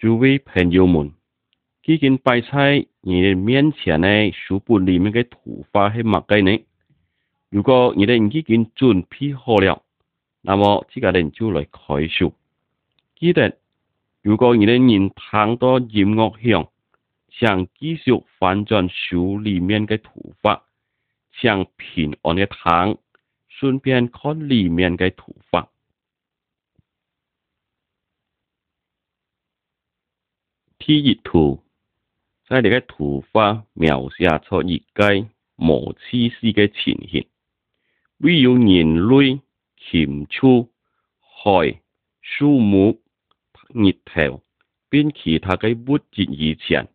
诸位朋友们已经摆在你的面前的书本里面的图画是什么概念如果你的已经准备好了那么这个人就来开书记得如果你的人躺到音乐响想继续翻转书里面的图画想平安的躺顺便看里面的图画天热图，在你嘅土花描写出热鸡无丝丝嘅前形，唯有年泪、禽畜、海、树木、热头，并其他嘅物质以前，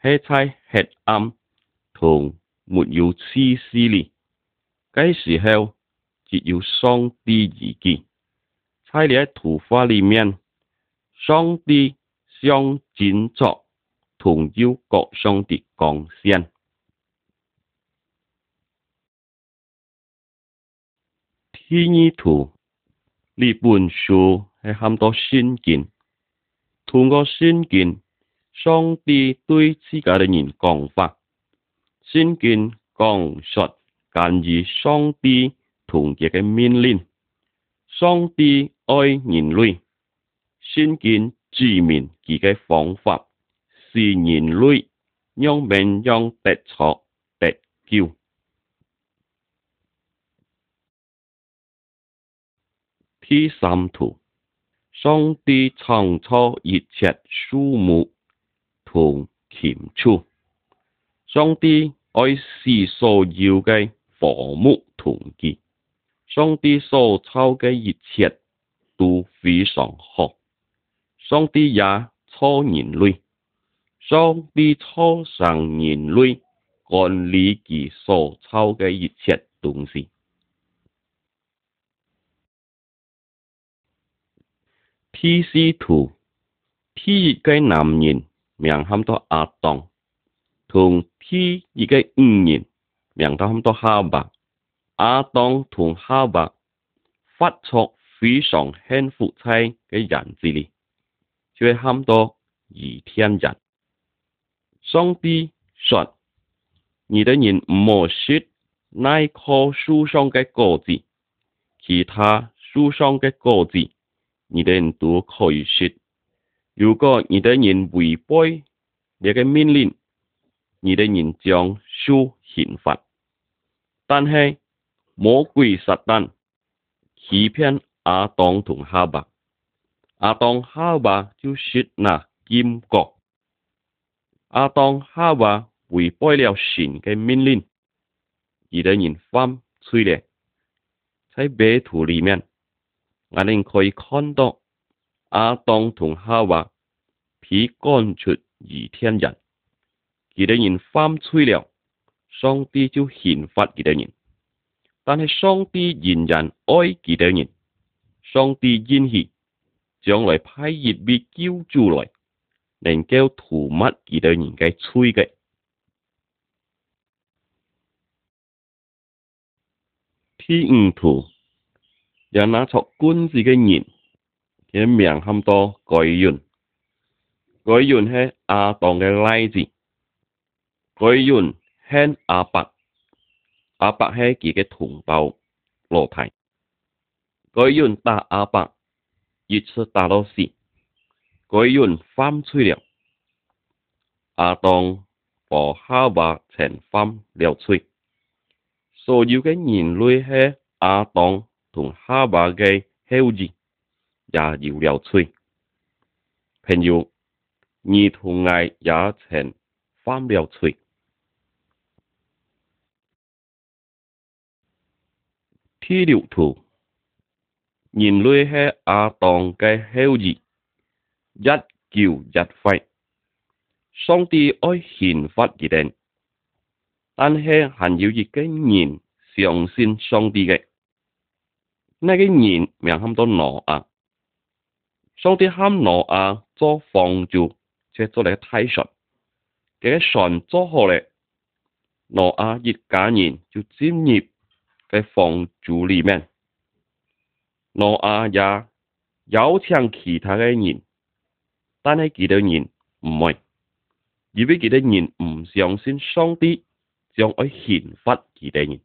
象，吃菜吃暗同没有丝丝呢？嗰时候只要双低耳机，猜你嘅土花里面双低。将建造同邀各相的光线。第二图呢本书系很多先见，通过先见，上帝对自家嘅人讲法，先见讲述关于上帝同自嘅命令，上帝爱人类，先见。居民自己方法是人类用命用得错得叫。第三图，上帝创造一切树木同建筑，上帝爱是所有嘅房屋同结，上帝所造嘅一切都非常好。双啲也初年类，双啲初上年类，管理哋所抽嘅一切东西。P C 图，P 嘅男人名喊做阿东，同 P 嘅女人名都喊做哈巴。阿东同哈巴发出非常幸福妻嘅人字嚟。却喊多而天人，双帝说：“你的人莫好说那棵书上的果子，其他书上的果子，你的人都可以说。如果你的人违背你嘅命令，你的人将受刑罚。但系魔鬼撒旦欺骗阿当同哈伯。阿当哈娃就说那金国，阿当哈娃违背了神嘅命令，几多人犯罪了？在碑图里面，我哋可以看到阿当同哈娃比干出如天人，几多人犯罪了？上帝就刑罚几多人，但系上帝仍然爱几多人，上帝恩许。上来派熱別叫住来，人叫屠乜而對人嘅吹嘅天悟图，有那撮官字嘅人，佢命很多改元，改元係阿当嘅拉字，改元系阿伯，阿伯係佢嘅同胞羅提，改元打阿伯。一次打到时，佢用翻催了。阿东和哈巴全翻了催，所有嘅人类喺阿东同哈巴嘅后裔，也有了催。朋友，你同我也成翻了催。天地土。人类系亚当嘅后裔，一叫一吠，上帝爱全法而定，但系还要以嘅言相信上帝嘅。呢个言名喊做挪亚，上帝喊挪亚做房主，写做嚟嘅梯船，嘅船做好了，挪亚一家人就进入嘅房主里面。诺亚也有请其他嘅人，但系其他人唔会，如为其他人唔相信上帝，就会惩罚其他人。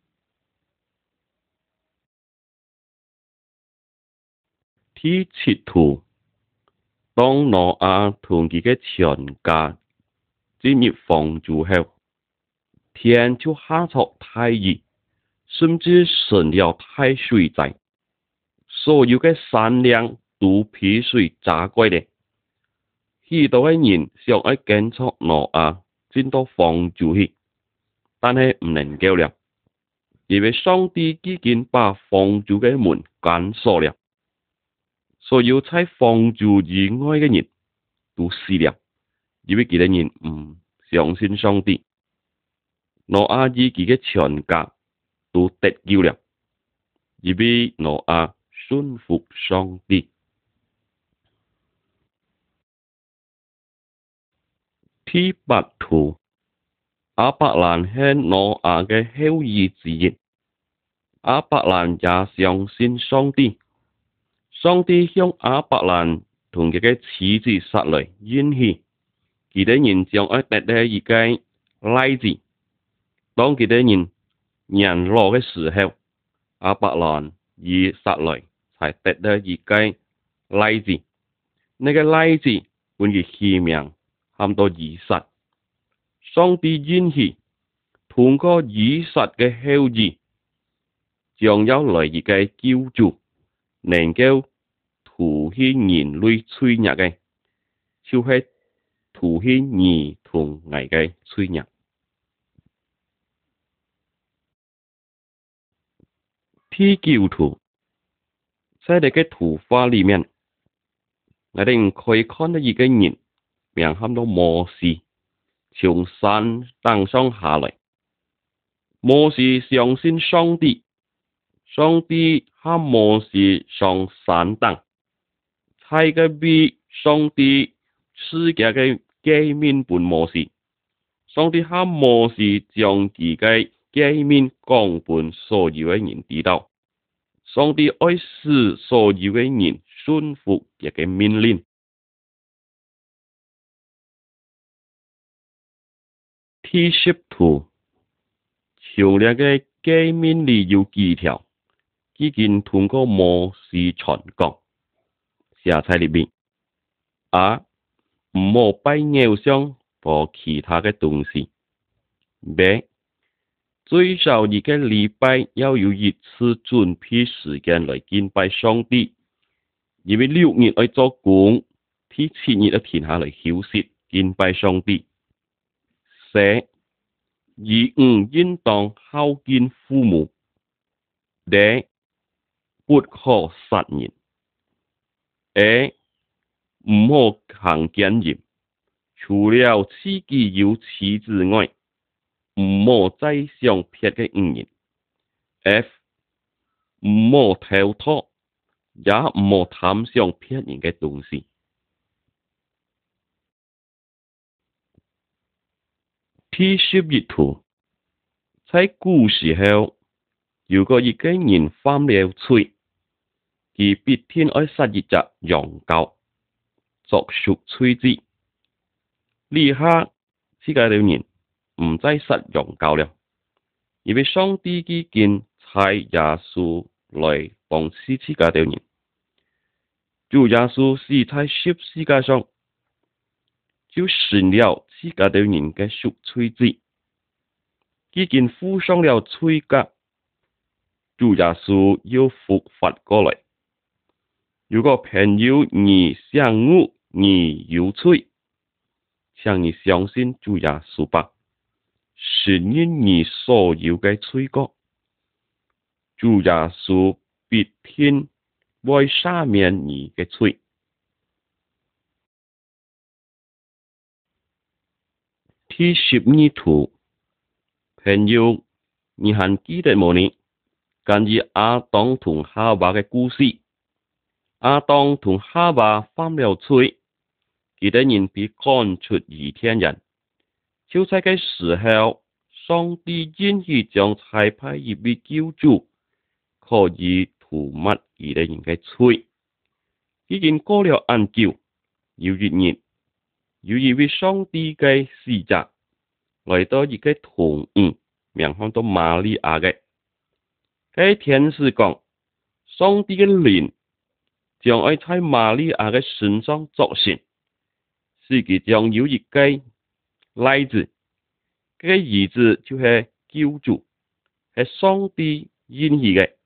啲信图，当诺亚同佢嘅全家进入房住后，天就下咗太热，甚至成了太水灾。所有嘅善良都被水炸鬼咧？许多嘅人想要建察诺亚，进到房住去，但系唔能够了，因为上帝已经把房住嘅门关锁了。所有在房住以外嘅人都死了，因为佢哋人唔相信上帝。诺亚自己嘅全家都得救了，因为诺亚。尊服桑啲，睇白土阿伯兰向我眼嘅嚣尔自然，阿伯兰也上先桑啲，桑啲向阿伯兰同佢嘅次字杀来冤气，佢哋人像一跌嘅而家拉住，当佢哋人人落嘅时候，阿伯兰已杀来。系得到一雞荔枝，你个荔枝本嚟氣味冚到耳实，雙啲煙氣通过耳实嘅后嚨，上有来熱嘅焦灼，能够吐氣人类吹入嘅，就系吐氣儿童危嘅吹入，天橋吐。在你个图画里面，我哋可以看到一个人，面向到摩西，从山登上下来。摩西相信上帝，上帝向摩西上山登，系个比上帝世界个界面盘模式，上帝向摩西将自己界面讲盘，所有为人知道。上帝爱视所以嘅人顺服亦嘅命令。T 恤图上列嘅几面理由几条，已经通过模式传讲。下载里边，啊，唔好俾偶像或其他嘅东西。B 最少而家礼拜要有一次准批时间来敬拜上帝，因为六日喺做工，第七日要停下来休息敬拜上帝。四二五应当孝敬父母，诶，不可杀人，诶，唔好行奸淫，除了自己要妻之外。唔好挤上撇嘅语言，F 唔好跳脱，也唔好谈上撇人嘅东西。T 雪热图，在古时候，如果一经人翻了罪，其别天爱杀一只羊羔，作雪炊之。立刻世界了然。唔再实用较量，因为上帝之剑拆耶稣来当施主嘅敌人。做耶稣是在十世界上，就传了世界啲人嘅赎罪者，已经负上了罪格，主耶稣又复发过来。如果朋友你想我你有罪，请你相信主耶稣吧。是因你所有嘅罪过主耶稣必听为赦免你的罪七十二徒朋友你还记得吗你根据阿当同哈瓦嘅故事阿当同哈瓦犯了罪佢得人被赶出倚天人朝世嘅时候，上帝愿意将裁判一俾救助，可以涂抹二零人嘅罪。已经过了暗叫，要一日，有一位上帝嘅使者来到一个同屋，面向到玛利亚嘅。该天使讲，上帝嘅脸将爱在玛利亚嘅身上作成，使其将有一个例子，这个儿子就是救助，是上帝允许的。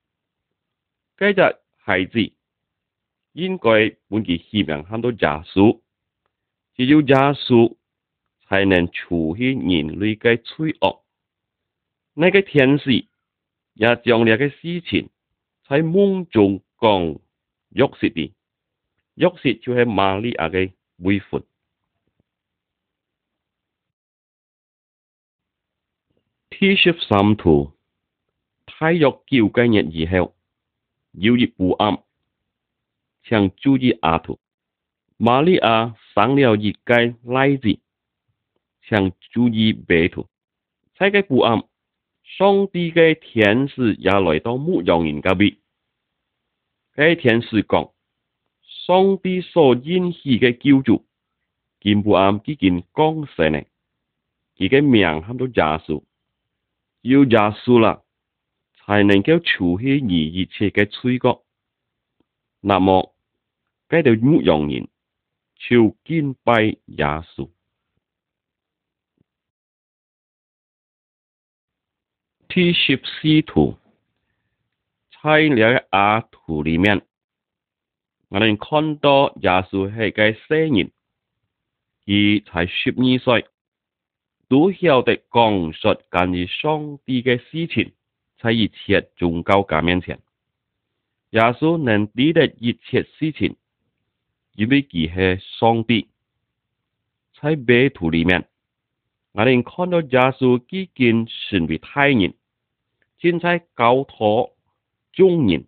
这只孩子应该本其希望很多家属，只有家属才能除去人类的罪恶。那个天使也将那个事情在梦中讲，约瑟的约瑟就是玛利亚的未婚。七十三图，太阳叫嘅日以后，有嘅不暗，常注意阿图。玛利亚生了一个孩子，常注意八图。这个不暗，上帝嘅天使也来到牧羊人隔壁。个天使讲：上帝所应许的救助，今不安已经降世呢。佢嘅名喺度结束。要耶稣啦，才能够除去你一切嘅罪过。那么，嗰啲牧羊人就跟随耶稣。睇《耶稣使徒》，了一下图里面，我哋看到耶稣系嘅生年，而才十二岁。都晓得讲述关于上帝嘅事情，在一切宗教家面前，耶稣能抵得一切事情，因为佢系上帝。在碑图里面，我哋看到耶稣几成为太人，先在教徒众人，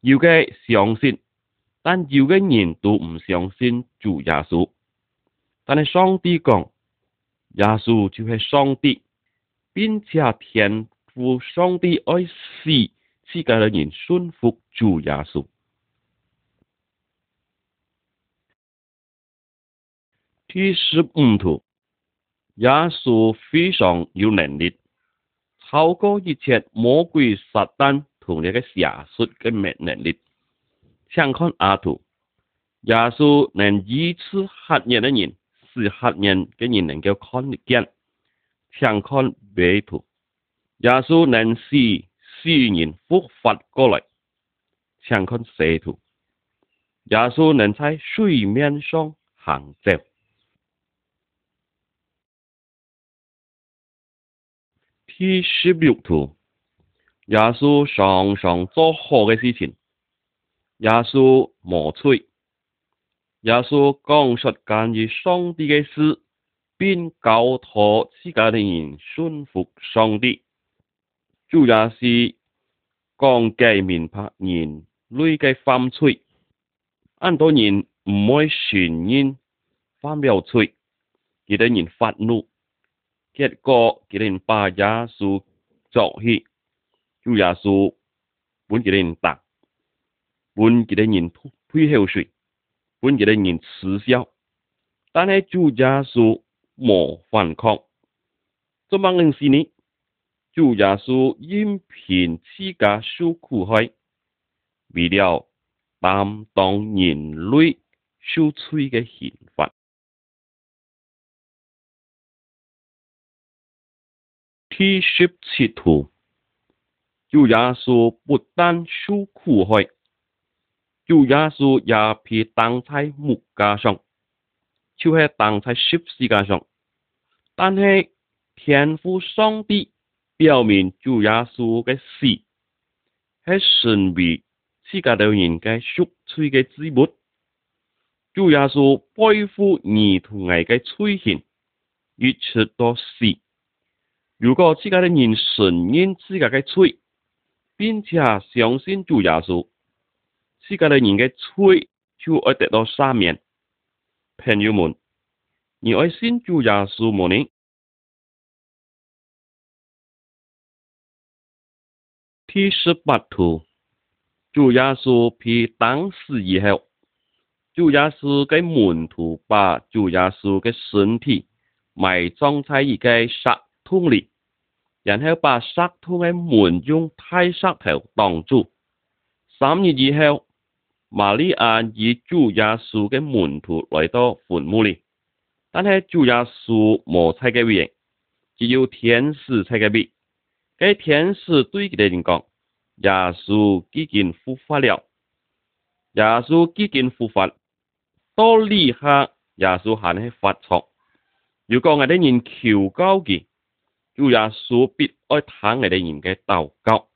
有嘅相信，但有嘅人都唔相信主耶稣，但系上帝讲。耶稣就系上帝，并且天父上帝爱世，世界的人信服主耶稣。第十五图，耶稣非常有能力，超过一切魔鬼撒旦同你嘅邪术嘅咩能力？请看阿图，耶稣能医治瞎人的人。是黑人竟然能够看得见，想看白图；耶稣能使视人复活过来，想看蛇图；耶稣能在水面上行走。第十六图，耶稣常常做好嘅事情，耶稣磨嘴。耶稣刚说关于上帝嘅事，并教托自己的人信服上帝，主也是讲给明白人类嘅犯罪，很多人唔爱神恩，反又罪，佢哋人发怒，结果佢哋人拜耶稣作去，主耶稣本佢哋人打，本佢哋人推后水。本杰人耻笑，但系主耶稣冇反抗。咁样认识呢，主耶稣因凭自架受苦害，为了担当人类受罪嘅宪法。第四十图，主耶稣不但受苦害。主耶稣也被当代木架上，就系当代十世界上，但系天父上帝表明主耶稣嘅死系神为世界啲人嘅赎罪嘅资本。主耶稣背负儿童危嘅罪行，而出到死。如果世界啲人承认世界嘅罪，并且相信主耶稣。世界人嘅吹，就爱得到三面。朋友们，你爱先主耶稣门呢？第十八图，主耶稣被打死以后，主耶稣嘅门徒把主耶稣嘅身体埋葬在一个沙土里，然后把沙土嘅门用太石头挡住。三日以后。玛利亚以主耶稣嘅门徒来到坟墓里，但系主耶稣冇擦嘅原因，系要天使擦嘅面。喺天使对佢哋讲：耶稣几件复活了，耶稣几件复活，多呢刻耶稣喺度发错。如果我哋人求告佢，主耶稣必爱听我哋人嘅祷告。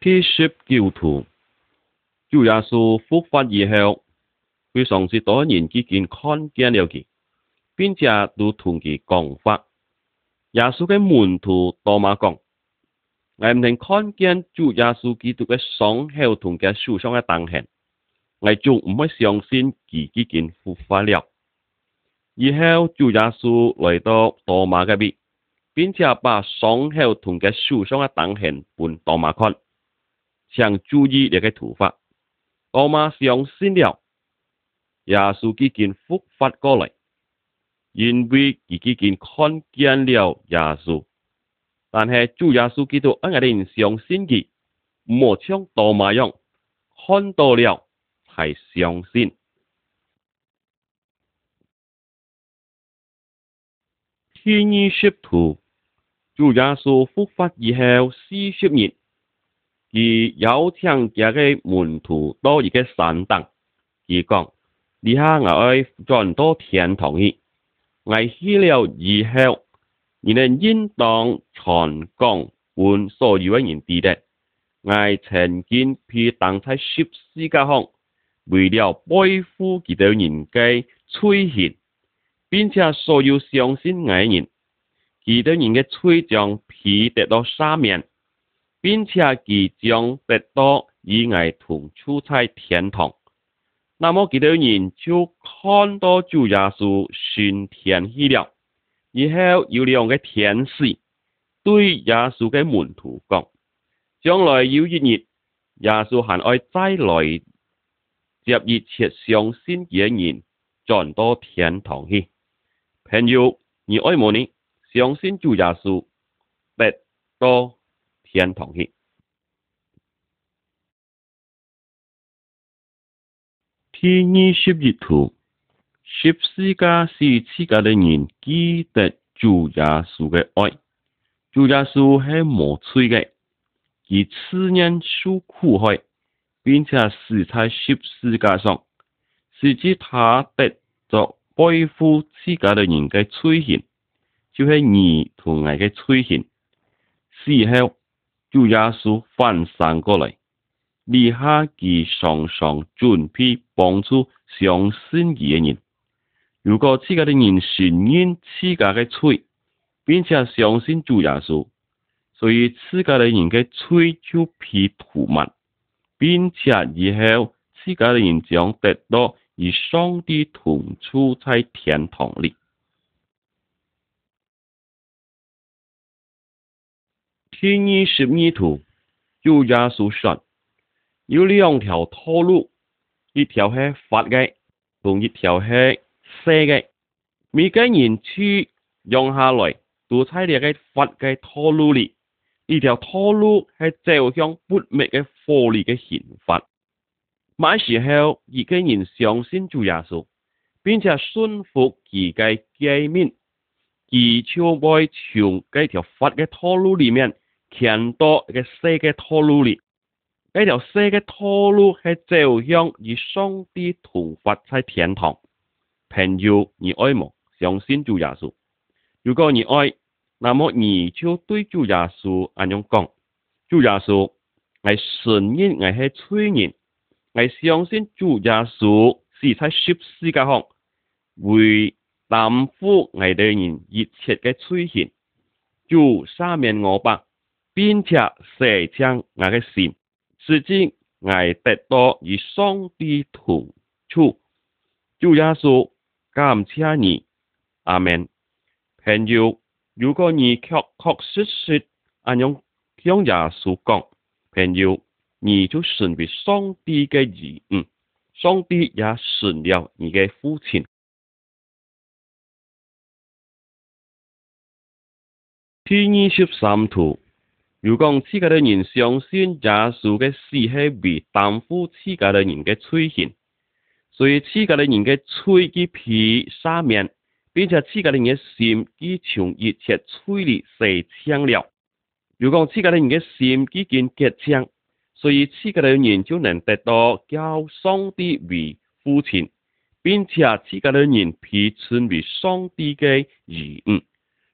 天主教徒主耶稣复活以后，佢尝试多年之间看见了佢，并且都同佢讲法。耶稣嘅门徒多马讲：我唔能看见主耶稣基督嘅双孝同嘅受上嘅等痕，我仲唔会相信佢已经复活了。以后主耶稣来到多马嘅边，并且把双孝同嘅受上嘅等痕判多马看。常注意你嘅头发，我嘛相信了。耶稣基督复发过来，因为自己见看见了耶稣。但系主耶稣基督一日人相信佢，莫将多马用，看到了系相信。天二十图，主耶稣复发以后四十年。而有请就个门徒多一个散灯，佢讲：，你下我爱转到天堂去，我去了以后，你能应当传讲，换所有嘅人知得，我曾经被当在十四嘅方，为了背负几多人嘅尊严，并且所有上信嘅人，几多人嘅吹将被跌到沙面。并且即将得到以外同出在天堂，那么几多人就看到主耶稣升天去了，然后有两个天使对耶稣嘅门徒讲：将来有一日，耶稣还爱再来，接一切上仙嘅人转到天堂去。朋友，你爱慕呢？相信朱耶稣，得到？天堂去。第二十一图，十四界是有世的人记得主耶稣的爱。主耶稣系无罪的，佢私人受苦害，并且死在十四架上，是指他得作背负自界的人嘅罪行，就系儿童嘅罪行。事后。主耶稣翻山过嚟，利下其上上准备帮助相信佢嘅人。如果自家嘅人承认自家嘅罪，并且相信主耶稣，所以自家嘅人嘅罪就被涂抹，并且以后自家嘅人将得到与上帝同处在天堂里。天意十二图有廿数选，有两条套路，一条系法嘅，同一条系仙嘅。每个人去用下来，都猜到嘅法嘅套路里。一条套路系走向不灭嘅火力嘅刑罚。买时候，一个人上先做廿数，并且顺服自己界面，己超爱从呢条法嘅套路里面。强多嘅蛇嘅套路里，呢条蛇嘅套路系走向与上帝同发在天堂。朋友你爱慕相信主耶稣，如果你爱，那么你就对主耶稣咁样讲：主耶稣系神恩，系喜人，系相信主耶稣是喺十四嘅项为担负系哋人热切嘅出现做三面我吧。并且射向我嘅心，使尽挨得多与上帝同处。主耶稣，感谢你，阿门。朋友，如果你确确实实按用向耶稣讲，朋友，你就成为上帝嘅儿女，上帝也成了你嘅父亲。第二十三图。如果自家的人上信也属嘅是系为担负自家的人嘅缺陷，所以自家的人嘅吹肌皮赦免，并且自家的人心肌从一切催裂成腔了。如果自家的人嘅心已经结清，所以自家的人就能得到较双啲为付钱，并且自家的人被穿为双啲嘅炎，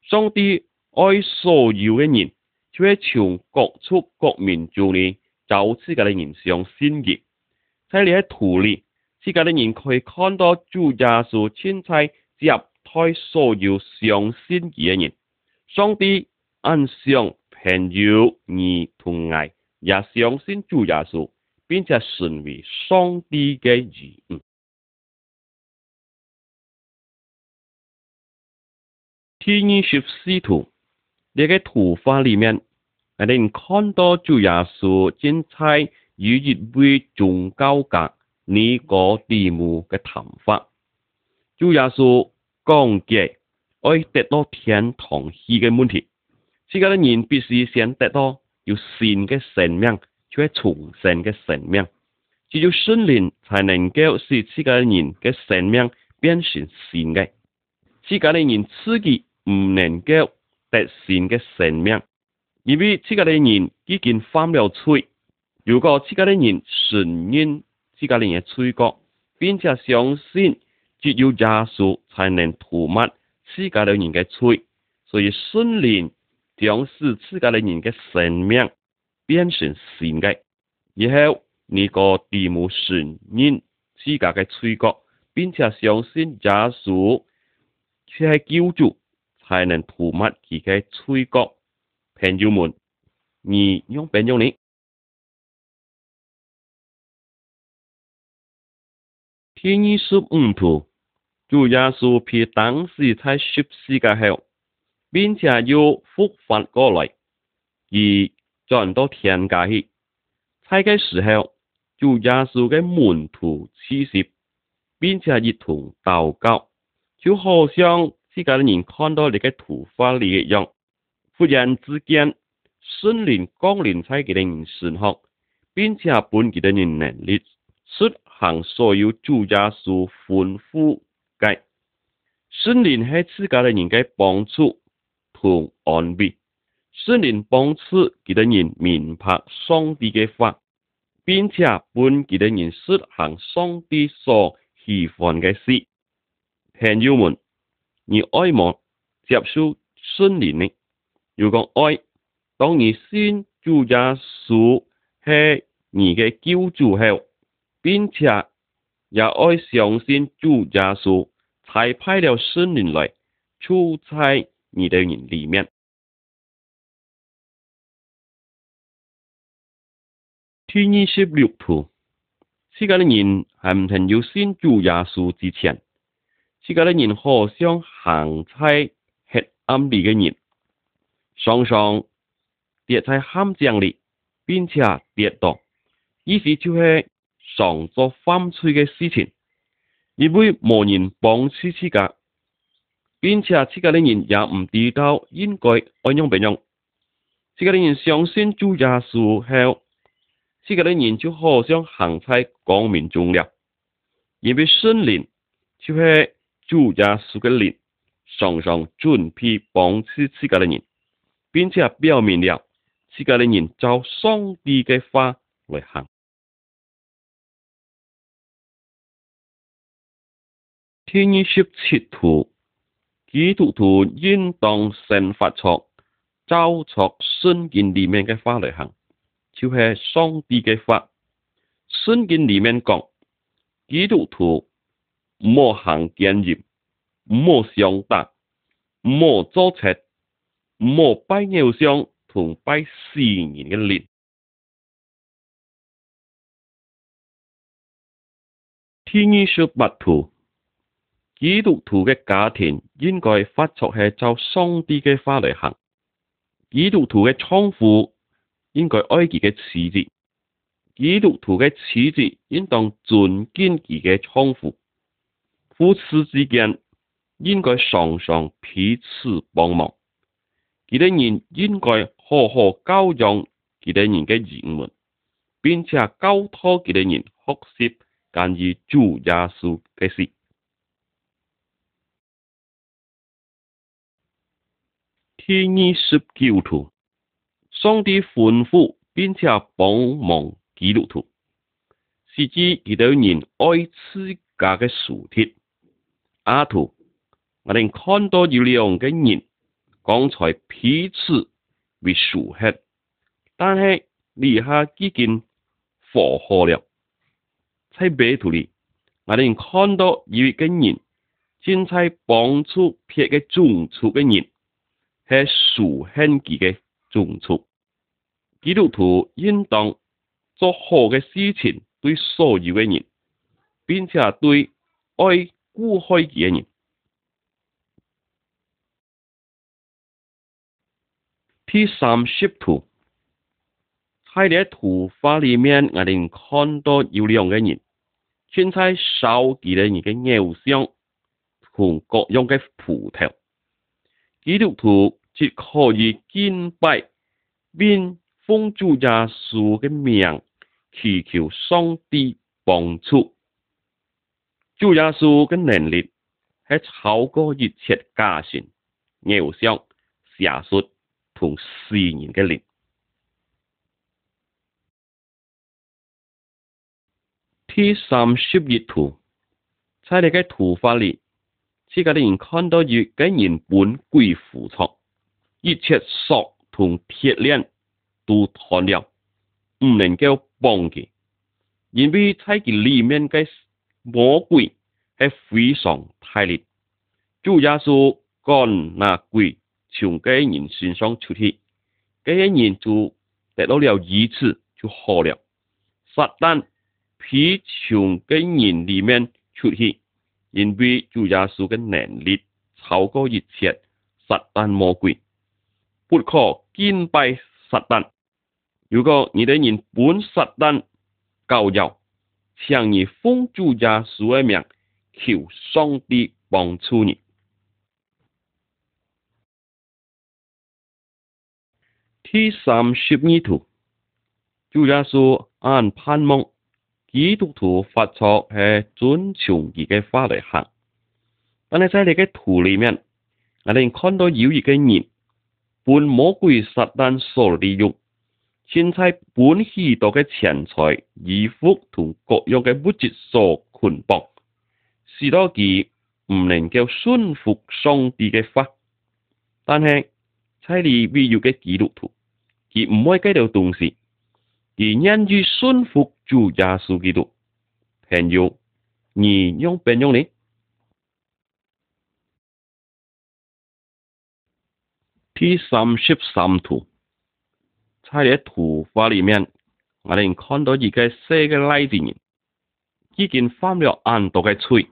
双啲爱所有嘅人。在全国出各面做呢，就自己的人上仙嘅。睇你喺圖里，自己啲人可以看到主家稣遷差接待所有上仙嘅人，上帝恩上朋友而同爱，也上仙主家稣，并且成为上帝嘅兒。天十四图。你喺图画里面，你唔看到主耶稣精彩与一位宗教家呢个地母嘅谈法，主耶稣讲嘅，爱得到天堂去嘅问题，世界嘅人必须先得到有善嘅生命，才系重生嘅生命，只要训练才能够使世界嘅人嘅生命变成善嘅，世界嘅人自己唔能够。食善嘅善命，因为诸葛的人呢件风又吹。如果诸葛人承认念，诸葛人嘅吹过，并且相信只有耶稣才能涂抹诸葛的人嘅吹，所以善念将使诸葛的人嘅生命变成善嘅。然后你个地母承认自家嘅吹觉，并且相信耶稣，却系救主还能涂抹自己嘴角，朋友们，你用不用呢？天意属五图，主耶稣被当时太熟悉个好，并且要复活过来，而转到天界去，猜个时候，主耶稣嘅门徒七十，并且一同道告，就好像。世界的人看到你个土画里个样，忽然之间，林练光年期嘅人善学，并且本几多人能力，实行所有主耶稣吩咐嘅。森林喺世界的人个帮助同安慰，森林帮助几多人明白上帝嘅法，并且本几多人实行上帝所喜欢嘅事。朋友们。而爱望接受训练呢？如果爱当你先做耶稣系你嘅救助后，并且也爱相信做耶稣，才派了训练来出差你的人里面。天二十六图，世间的人系唔系要先做耶稣之前？世界各人何想行差吃暗利嘅人，常常跌在陷阱里，并且跌倒，意思就系常做荒废嘅事情，因会无人帮施施格，并且世界各地人也唔知道应该安样俾样，世界的人上先做下树后，世界的人就何想行差讲明中了，因被训练就系。主一数嘅年，常常准批帮自己嘅人，并且表明了己嘅人就双地嘅花来行。天意十七图，基督徒应当先发错，照错孙健里面嘅花来行，就系双地嘅花，孙健里面讲基督徒。莫行坚业，莫上达，莫作塞，莫拜偶像，同拜虚言嘅灵。天意说白图，基督徒嘅家庭应该发出系就松啲嘅花嚟行；基督徒嘅仓库应该埃及嘅耻节；基督徒嘅耻节应当尽坚固嘅仓库。夫妻之间应该常常彼此帮忙，几多人应该好好教养几多人嘅儿女，并且教托几多人学习关于做耶稣嘅事。第二十九图，上帝吩咐并且帮忙基督徒，是指几多人爱自家嘅薯贴。阿图，我哋看到有两个人刚才彼此为熟悉，但系离下已经火候了。在别图里，我哋看到一个人正在帮助别嘅种族嘅人，系属献己嘅种族。基督徒应当做好嘅事情对所有嘅人，并且对爱。估开嘢人，第三十图喺呢图画里面，我哋看到有两个人，身穿手提嘅偶像同各样嘅葡萄。基督徒只可以敬拜，并奉主耶稣嘅名，祈求上帝帮助。萧亚素嘅能力系超过一切家传、偶像、邪术同自然嘅力。第三十一图，睇你嘅图法里，试教啲人看到越嘅原本居腐浊，一切索同铁链都断了，唔能够帮佢，因为睇佢里面嘅。魔鬼还非常泰烈，主耶稣干那鬼从这人身上出去，这人就得到了医治就好了。撒旦比从这人里面出去，因为主耶稣的能力超过一切。撒旦魔鬼不可击败撒旦，如果你的人本撒旦教育。常而帮助家数一名，求上帝帮助你。第三十二图，就者说按盼望基督徒发出系遵从佢嘅法嚟行，但系在你嘅图里面，我哋看到有一个人半魔鬼撒旦所利用。现在本虚度嘅钱财，衣服同各样嘅物质所捆绑，使到佢唔能够顺服上帝嘅法。但系，差你必要嘅基督徒，佢唔会计到东西，佢愿意顺服主耶稣基督。朋友，你用边用呢？第三十三图。在啲图画里面，我哋看到自己写嘅例子，已经翻了很多嘅钱，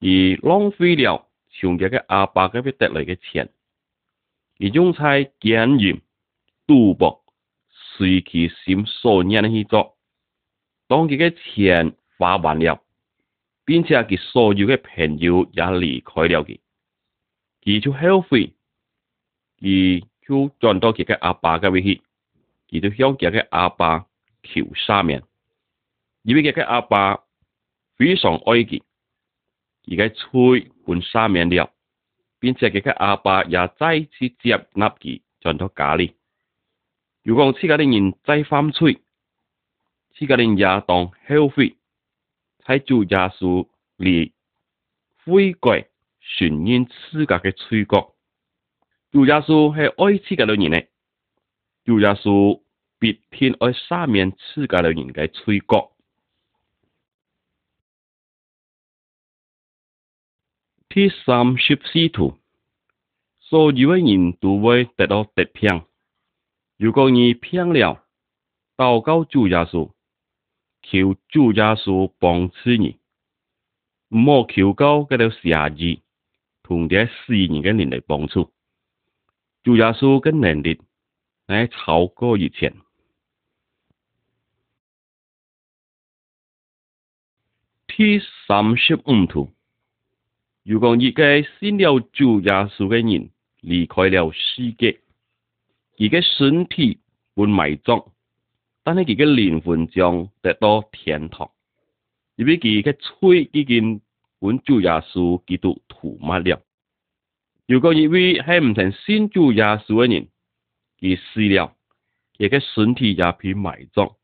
而浪费了上嘅阿爸嗰边得来嘅钱。而用在经营、赌博、随其心所愿去做，当佢嘅钱花完了，并且佢所有嘅朋友也离开了佢，佢就后悔，就赚到自己阿爸嘅威气，而到乡下嘅阿爸求沙面，而为佢嘅阿爸非常爱佢，而家吹换沙面啲并且咗佢阿爸也再次接纳佢转到家里。如果私家啲人再翻吹，私家啲人也当消费，喺做廿数年，挥贵船烟私家嘅吹角。主耶稣系爱痴嘅老人呢，主耶稣必天爱生命痴嘅老人嘅罪过。第三十四条，所以嘅人都会得到得偏，如果你偏了，祷告主耶稣，求主耶稣帮助你，唔好求高嗰条邪二，同啲痴人嘅人嚟帮助。主耶稣跟能力来超过以前。第三十五图，如果一个信了主耶稣的人离开了世界，己的身体会埋葬，但是己的灵魂将得到天堂。因为己的已经近主耶稣基督，涂抹了。如果一位係唔曾先做耶稣一人，佢死了，佢家身体也偏埋葬，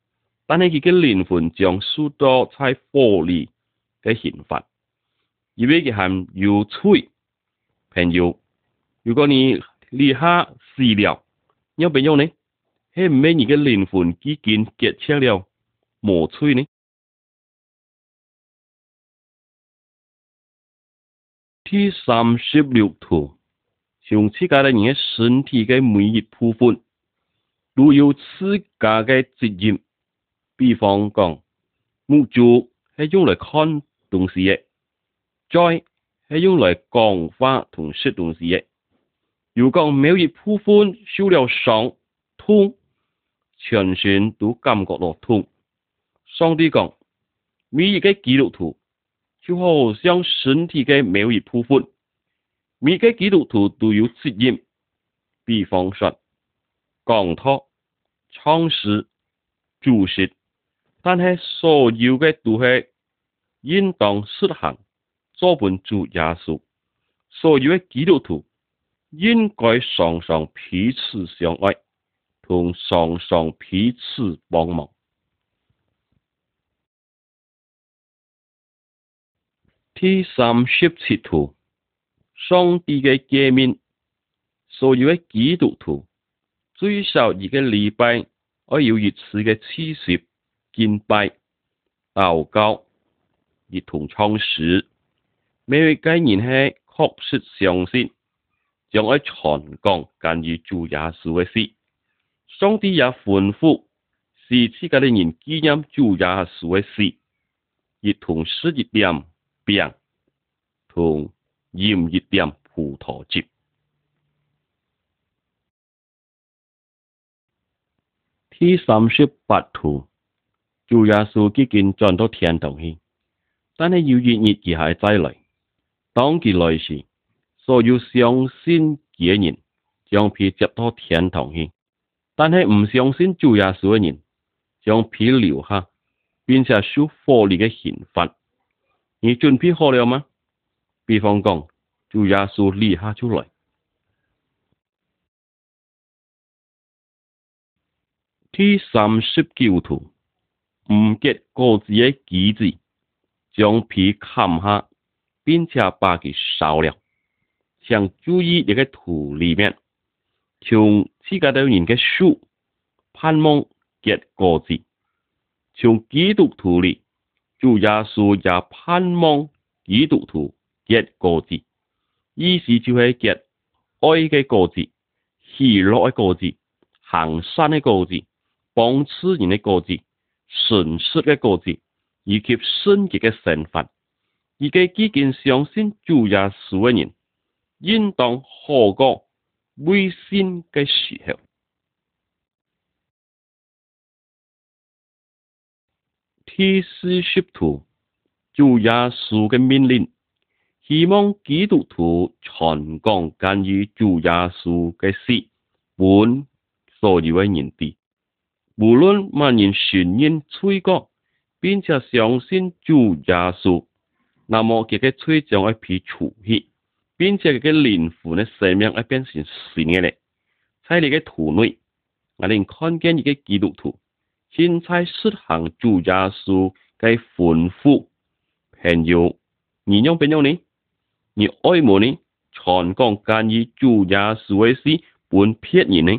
但系佢己灵魂将受到在恶里嘅刑罚。因为佢还有吹朋友，如果你立下死了，有朋用呢？係唔俾你嘅灵魂已经结清了，冇吹呢？三十六图，上次教嘅的身体嘅每一部分都有自家的责任。比方讲，目柱是用来看东西的，再是用来讲话同说东西的。如果每一部分受了伤痛，全身都感觉到痛。上帝讲，每一个几度图？之后想身体嘅每一部分，每个基督徒都有责任，比方说，讲托、尝试、注射，但系所有嘅都系应当实行做本主耶稣，所有嘅基督徒应该常常彼此相爱，同常常彼此帮忙。天神摄取图，上帝嘅界面，所以喺基督徒最少一个礼拜，我有一次嘅黐舌，见拜闹交，热同仓鼠，每一位年系确实相信，将我全江敢于主耶稣嘅事，上帝也欢呼，是呢个人纪念主耶稣嘅事，热同失一啲。变同日一点葡萄汁。第三十八图，主耶稣几经转到天堂去，但系要日日佢还再来。当其来时，所有相信嘅人将被接到天堂去；但系唔相信主耶稣嘅人，将被留下，并且受火利嘅贤罚。你准备好了吗？比方讲，就耶稣里哈出来，第三十九图，唔结果子的机子，将皮砍下，并且把佢烧了。想注意，这个图里面，从自家到人的树，盼望结果子，从基督徒里。主耶稣也盼望基督徒嘅个字，意思就系嘅爱嘅个字，喜乐嘅个字，行善嘅个字，帮助人嘅个字，纯属嘅个字，以及新约嘅成分。而嘅基建上先主耶稣嘅人，应当何个微信嘅时候？基督徒做耶稣嘅命令，希望基督徒传讲关于耶稣嘅事，本所有嘅人哋，无论乜人信人吹角，并且相信主耶稣，那么佢嘅吹上一皮潮血，并且佢嘅灵魂呢生命呢变成善嘅咧。喺你嘅肚内，我哋看见一个基督徒。新在市行朱家树该丰富朋友，你让朋友呢？你爱慕呢？全关关于朱家树的诗，本篇以呢？